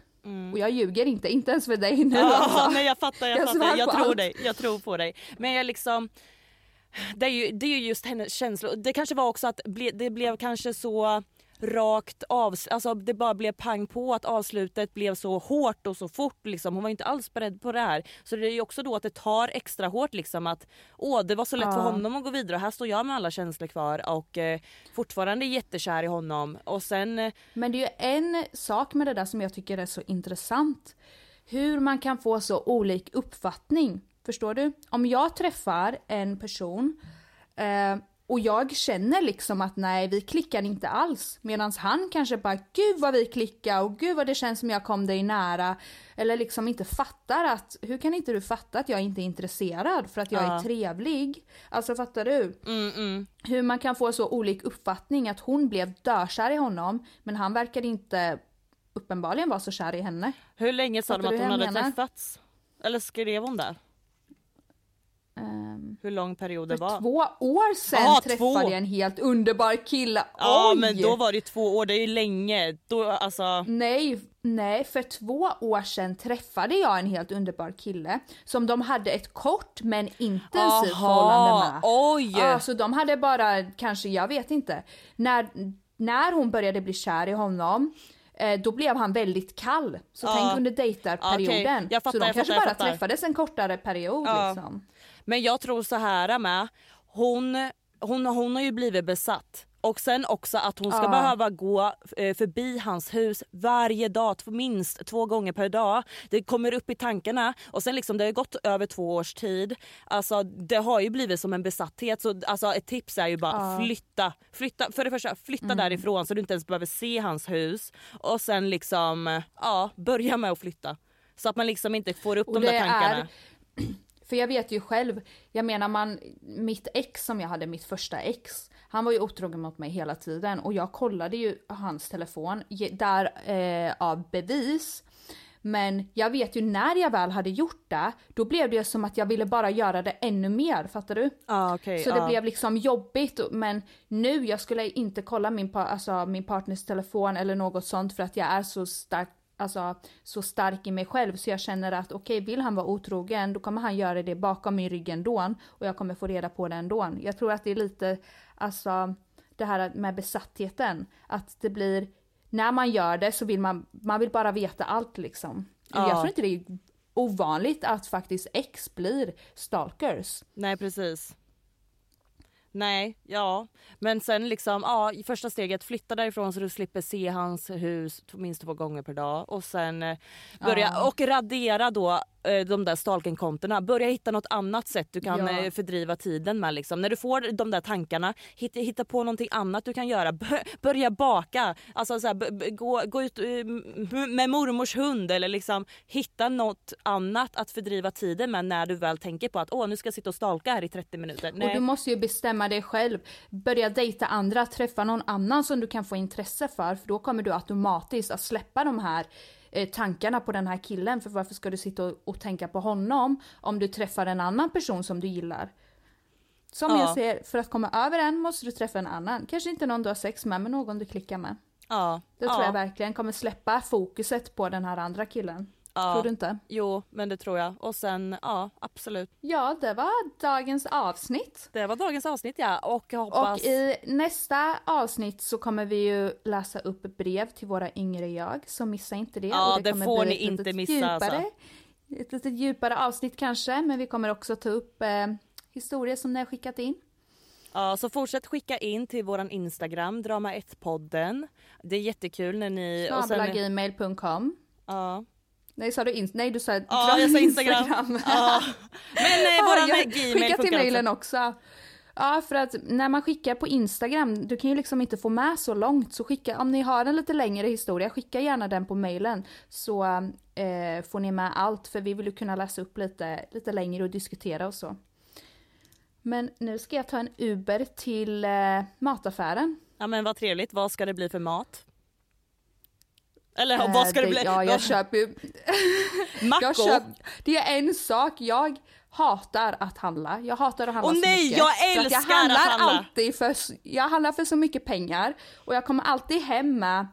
S4: Och jag ljuger inte, inte ens för dig nu
S3: Ja,
S4: alltså.
S3: nej jag fattar, jag,
S4: Jag
S3: fattar. Jag tror
S4: allt.
S3: dig, jag tror på dig. Men jag liksom det är, ju, det är ju just hennes känslor. Det kanske var också att ble, det blev kanske så rakt av, alltså det bara blev pang på att avslutet blev så hårt och så fort liksom. Hon var inte alls beredd på det här. Så det är ju också då att det tar extra hårt liksom att åh det var så lätt för
S4: Ja.
S3: honom att gå vidare och här står jag med alla känslor kvar och eh, fortfarande jättekär i honom och sen eh,
S4: Men det är ju en sak med det där som jag tycker är så intressant. Hur man kan få så olik uppfattning. Förstår du? Om jag träffar en person eh, och jag känner liksom att nej, vi klickar inte alls. Medan han kanske bara, gud vad vi klickar och gud vad det känns som jag kom dig nära. Eller liksom inte fattar att, hur kan inte du fatta att jag inte är intresserad för att jag är
S3: Ja.
S4: trevlig? Alltså fattar du?
S3: mm, mm.
S4: hur man kan få så olik uppfattning att hon blev dökär i honom men han verkar inte uppenbarligen vara så kär i henne.
S3: Hur länge sa de att hon hade
S4: menar?
S3: träffats? Eller skrev hon det?
S4: Um,
S3: Hur lång period det
S4: för
S3: var?
S4: två år sedan
S3: Ah,
S4: träffade
S3: två.
S4: jag en helt underbar kille.
S3: Ja
S4: Oj!
S3: men då var det två år, det är ju länge. Då, alltså,
S4: Nej, nej, för två år sedan träffade jag en helt underbar kille som de hade ett kort men intensivt förhållande med.
S3: oj!
S4: Ja, så de hade bara, kanske, jag vet inte. När, när hon började bli kär i honom, eh, då blev han väldigt kall. Så
S3: Ja.
S4: tänk under dejtarperioden.
S3: Jag fattar,
S4: så de kanske
S3: fattar,
S4: bara träffades en kortare period
S3: Ja.
S4: liksom.
S3: Men jag tror så här med. Hon, hon, hon har ju blivit besatt. Och sen också att hon ska
S4: Ja.
S3: behöva gå eh, förbi hans hus varje dag, minst två gånger per dag. Det kommer upp i tankarna och sen liksom det har gått över två års tid. Alltså det har ju blivit som en besatthet så alltså ett tips är ju bara.
S4: Mm.
S3: flytta. flytta. För det första flytta därifrån så du inte ens behöver se hans hus och sen liksom ja börja med att flytta. Så att man liksom inte får upp
S4: Och
S3: de där tankarna.
S4: är- (clears throat) (clears throat) För jag vet ju själv, jag menar man, mitt ex som jag hade, mitt första ex, han var ju otrogen mot mig hela tiden och jag kollade ju hans telefon där eh, av bevis. Men jag vet ju när jag väl hade gjort det, då blev det som att jag ville bara göra det ännu mer, fattar du?
S3: Ja, okej,
S4: Så det
S3: ja.
S4: blev liksom jobbigt men nu jag skulle inte kolla min, alltså, min partners telefon eller något sånt för att jag är så stark Alltså så stark i mig själv så jag känner att okej vill han vara otrogen då kommer han göra det bakom min rygg ändå och jag kommer få reda på det ändå. Jag tror att det är lite alltså det här med besattheten att det blir när man gör det så vill man, man vill bara veta allt liksom.
S3: Ja.
S4: Jag tror inte det är ovanligt att faktiskt ex blir stalkers.
S3: Nej precis. Nej, ja. Men sen liksom, ja, i första steget flytta därifrån så du slipper se hans hus minst två gånger per dag och sen eh, börja
S4: Ja.
S3: och radera då de där stalkingkontona. Börja hitta något annat sätt du kan
S4: Ja.
S3: eh, fördriva tiden med. Liksom. När du får de där tankarna, hitta, hitta på någonting annat du kan göra. Bör, börja baka, alltså, så här, gå, gå ut eh, med mormors hund eller liksom, hitta något annat att fördriva tiden med när du väl tänker på att åh nu ska jag sitta och stalka här i 30 minuter.
S4: Och du måste ju bestämma dig själv. Börja dejta andra, träffa någon annan som du kan få intresse för. För då kommer du automatiskt att släppa de här eh, tankarna på den här killen. För varför ska du sitta och, och tänka på honom om du träffar en annan person som du gillar? Som
S3: Ja.
S4: jag säger, för att komma över en måste du träffa en annan. Kanske inte någon du har sex med, men någon du klickar med.
S3: ja,
S4: Det
S3: ja,
S4: tror jag verkligen kommer släppa fokuset på den här andra killen.
S3: Ja.
S4: Tror du inte?
S3: Jo, men det tror jag. Och sen, ja absolut.
S4: Ja, det var dagens avsnitt.
S3: Det var dagens avsnitt ja. Och jag hoppas...
S4: Och i nästa avsnitt så kommer vi ju läsa upp brev till våra yngre jag, så missa inte det.
S3: Ja,
S4: och
S3: det
S4: kommer
S3: får ni inte missa,
S4: Djupare,
S3: alltså.
S4: Ett lite djupare avsnitt kanske, men vi kommer också ta upp eh, historier som ni har skickat in.
S3: Ja, så fortsätt skicka in till våran Instagram, Drama1podden. Det är jättekul när ni... och sen-
S4: Snabelagmail.com.
S3: Ja.
S4: Nej, sa du in- Nej, du sa
S3: Ja, jag sa
S4: in
S3: Instagram. Ja. Men eh, (laughs)
S4: Ja,
S3: våran
S4: jag-
S3: gmail
S4: Skicka till mejlen
S3: också.
S4: också. Ja, för att när man skickar på Instagram, du kan ju liksom inte få med så långt. Så skicka, om ni har en lite längre historia, skicka gärna den på mejlen. Så eh, får ni med allt, för vi vill ju kunna läsa upp lite, lite längre och diskutera och så. Men nu ska jag ta en Uber till eh, mataffären.
S3: Ja men vad trevligt, vad ska det bli för mat? Eller
S4: Eh,
S3: vad ska det, bli?
S4: Ja, jag köper ju... (laughs)
S3: Mackor?
S4: Köp, det är en sak, jag hatar att handla. Jag hatar att handla
S3: Åh
S4: så
S3: nej,
S4: mycket.
S3: jag älskar
S4: jag handlar
S3: att handla.
S4: Alltid för, jag handlar för så mycket pengar och jag kommer alltid hem med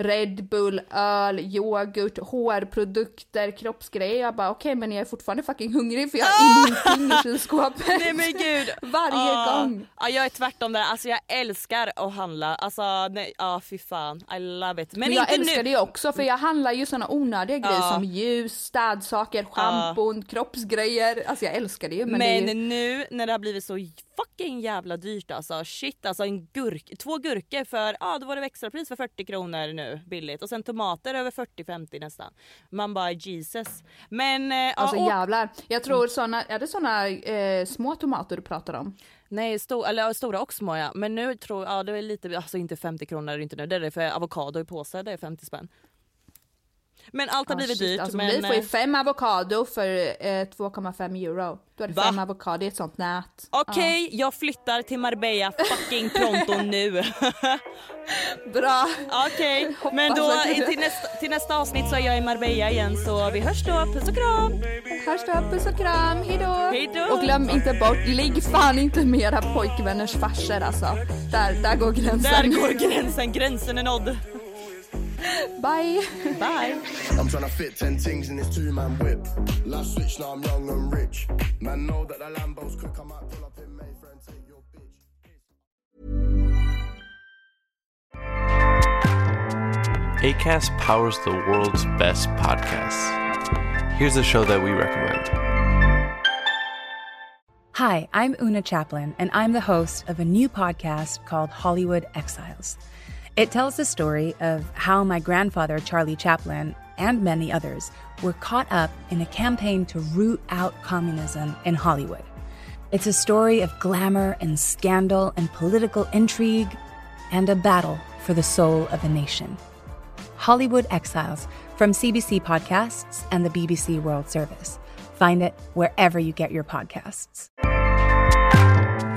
S4: Red Bull, öl, yoghurt, hårprodukter, kroppsgrejer. Jag bara okej men jag är fortfarande fucking hungrig för jag har ingenting i kylskåpet.
S3: Nej men gud! (laughs)
S4: Varje
S3: Ah.
S4: gång.
S3: Ja, jag är tvärtom där, alltså jag älskar att handla. Alltså nej, ja fy fan, I love it. Men,
S4: Men jag älskar
S3: nu.
S4: det också för jag handlar ju såna onödiga grejer
S3: Ja.
S4: som ljus, städsaker, schampon, kroppsgrejer. Alltså jag älskar det ju men,
S3: Men,
S4: det ju...
S3: nu när det har blivit så fucking jävla dyrt alltså. Shit alltså en gurk, två gurkor för, ja då var det extrapris för 40 kronor nu billigt och sen tomater över 40-50 nästan. Man bara Jesus. Men eh,
S4: Alltså
S3: och,
S4: jävlar. Jag tror såna, är det såna eh, små tomater du pratar om?
S3: nej sto, eller, stora och små ja. Men nu tror jag, ja det är lite, alltså inte 50 kronor är det inte nu. Det är det för avokado i påse, det är 50 spänn. Men allt har
S4: Ah,
S3: blivit
S4: shit,
S3: dyrt.
S4: Alltså,
S3: men,
S4: vi får ju
S3: eh,
S4: fem avokado för eh, 2,5 euro. Då är det
S3: Va?
S4: fem avokado i ett sånt nät.
S3: Okej, jag flyttar till Marbella fucking pronto (laughs) nu.
S4: Bra!
S3: Okej, men då
S4: du-
S3: till nästa, till nästa avsnitt så är jag i Marbella igen så vi hörs då. Puss och kram!
S4: Hörs då, puss och kram, hejdå!
S3: Hejdå.
S4: Och glöm inte bort, ligg fan inte med era pojkvänners farsor alltså. Där, där går gränsen.
S3: Där går gränsen, gränsen är nådd.
S4: Bye!
S3: Bye!
S5: I'm tryna fit 10 things in this two man whip. Last switch, now I'm young and rich. Man, know that the Lambos could come out, pull up in Mayfair and take your bitch.
S2: ACAST powers the world's best podcasts. Here's a show that we recommend.
S1: Hi, I'm Una Chaplin, and I'm the host of a new podcast called Hollywood Exiles. It tells the story of how my grandfather, Charlie Chaplin, and many others were caught up in a campaign to root out communism in Hollywood. It's a story of glamour and scandal and political intrigue and a battle for the soul of a nation. Hollywood Exiles from CBC Podcasts and the BBC World Service. Find it wherever you get your podcasts.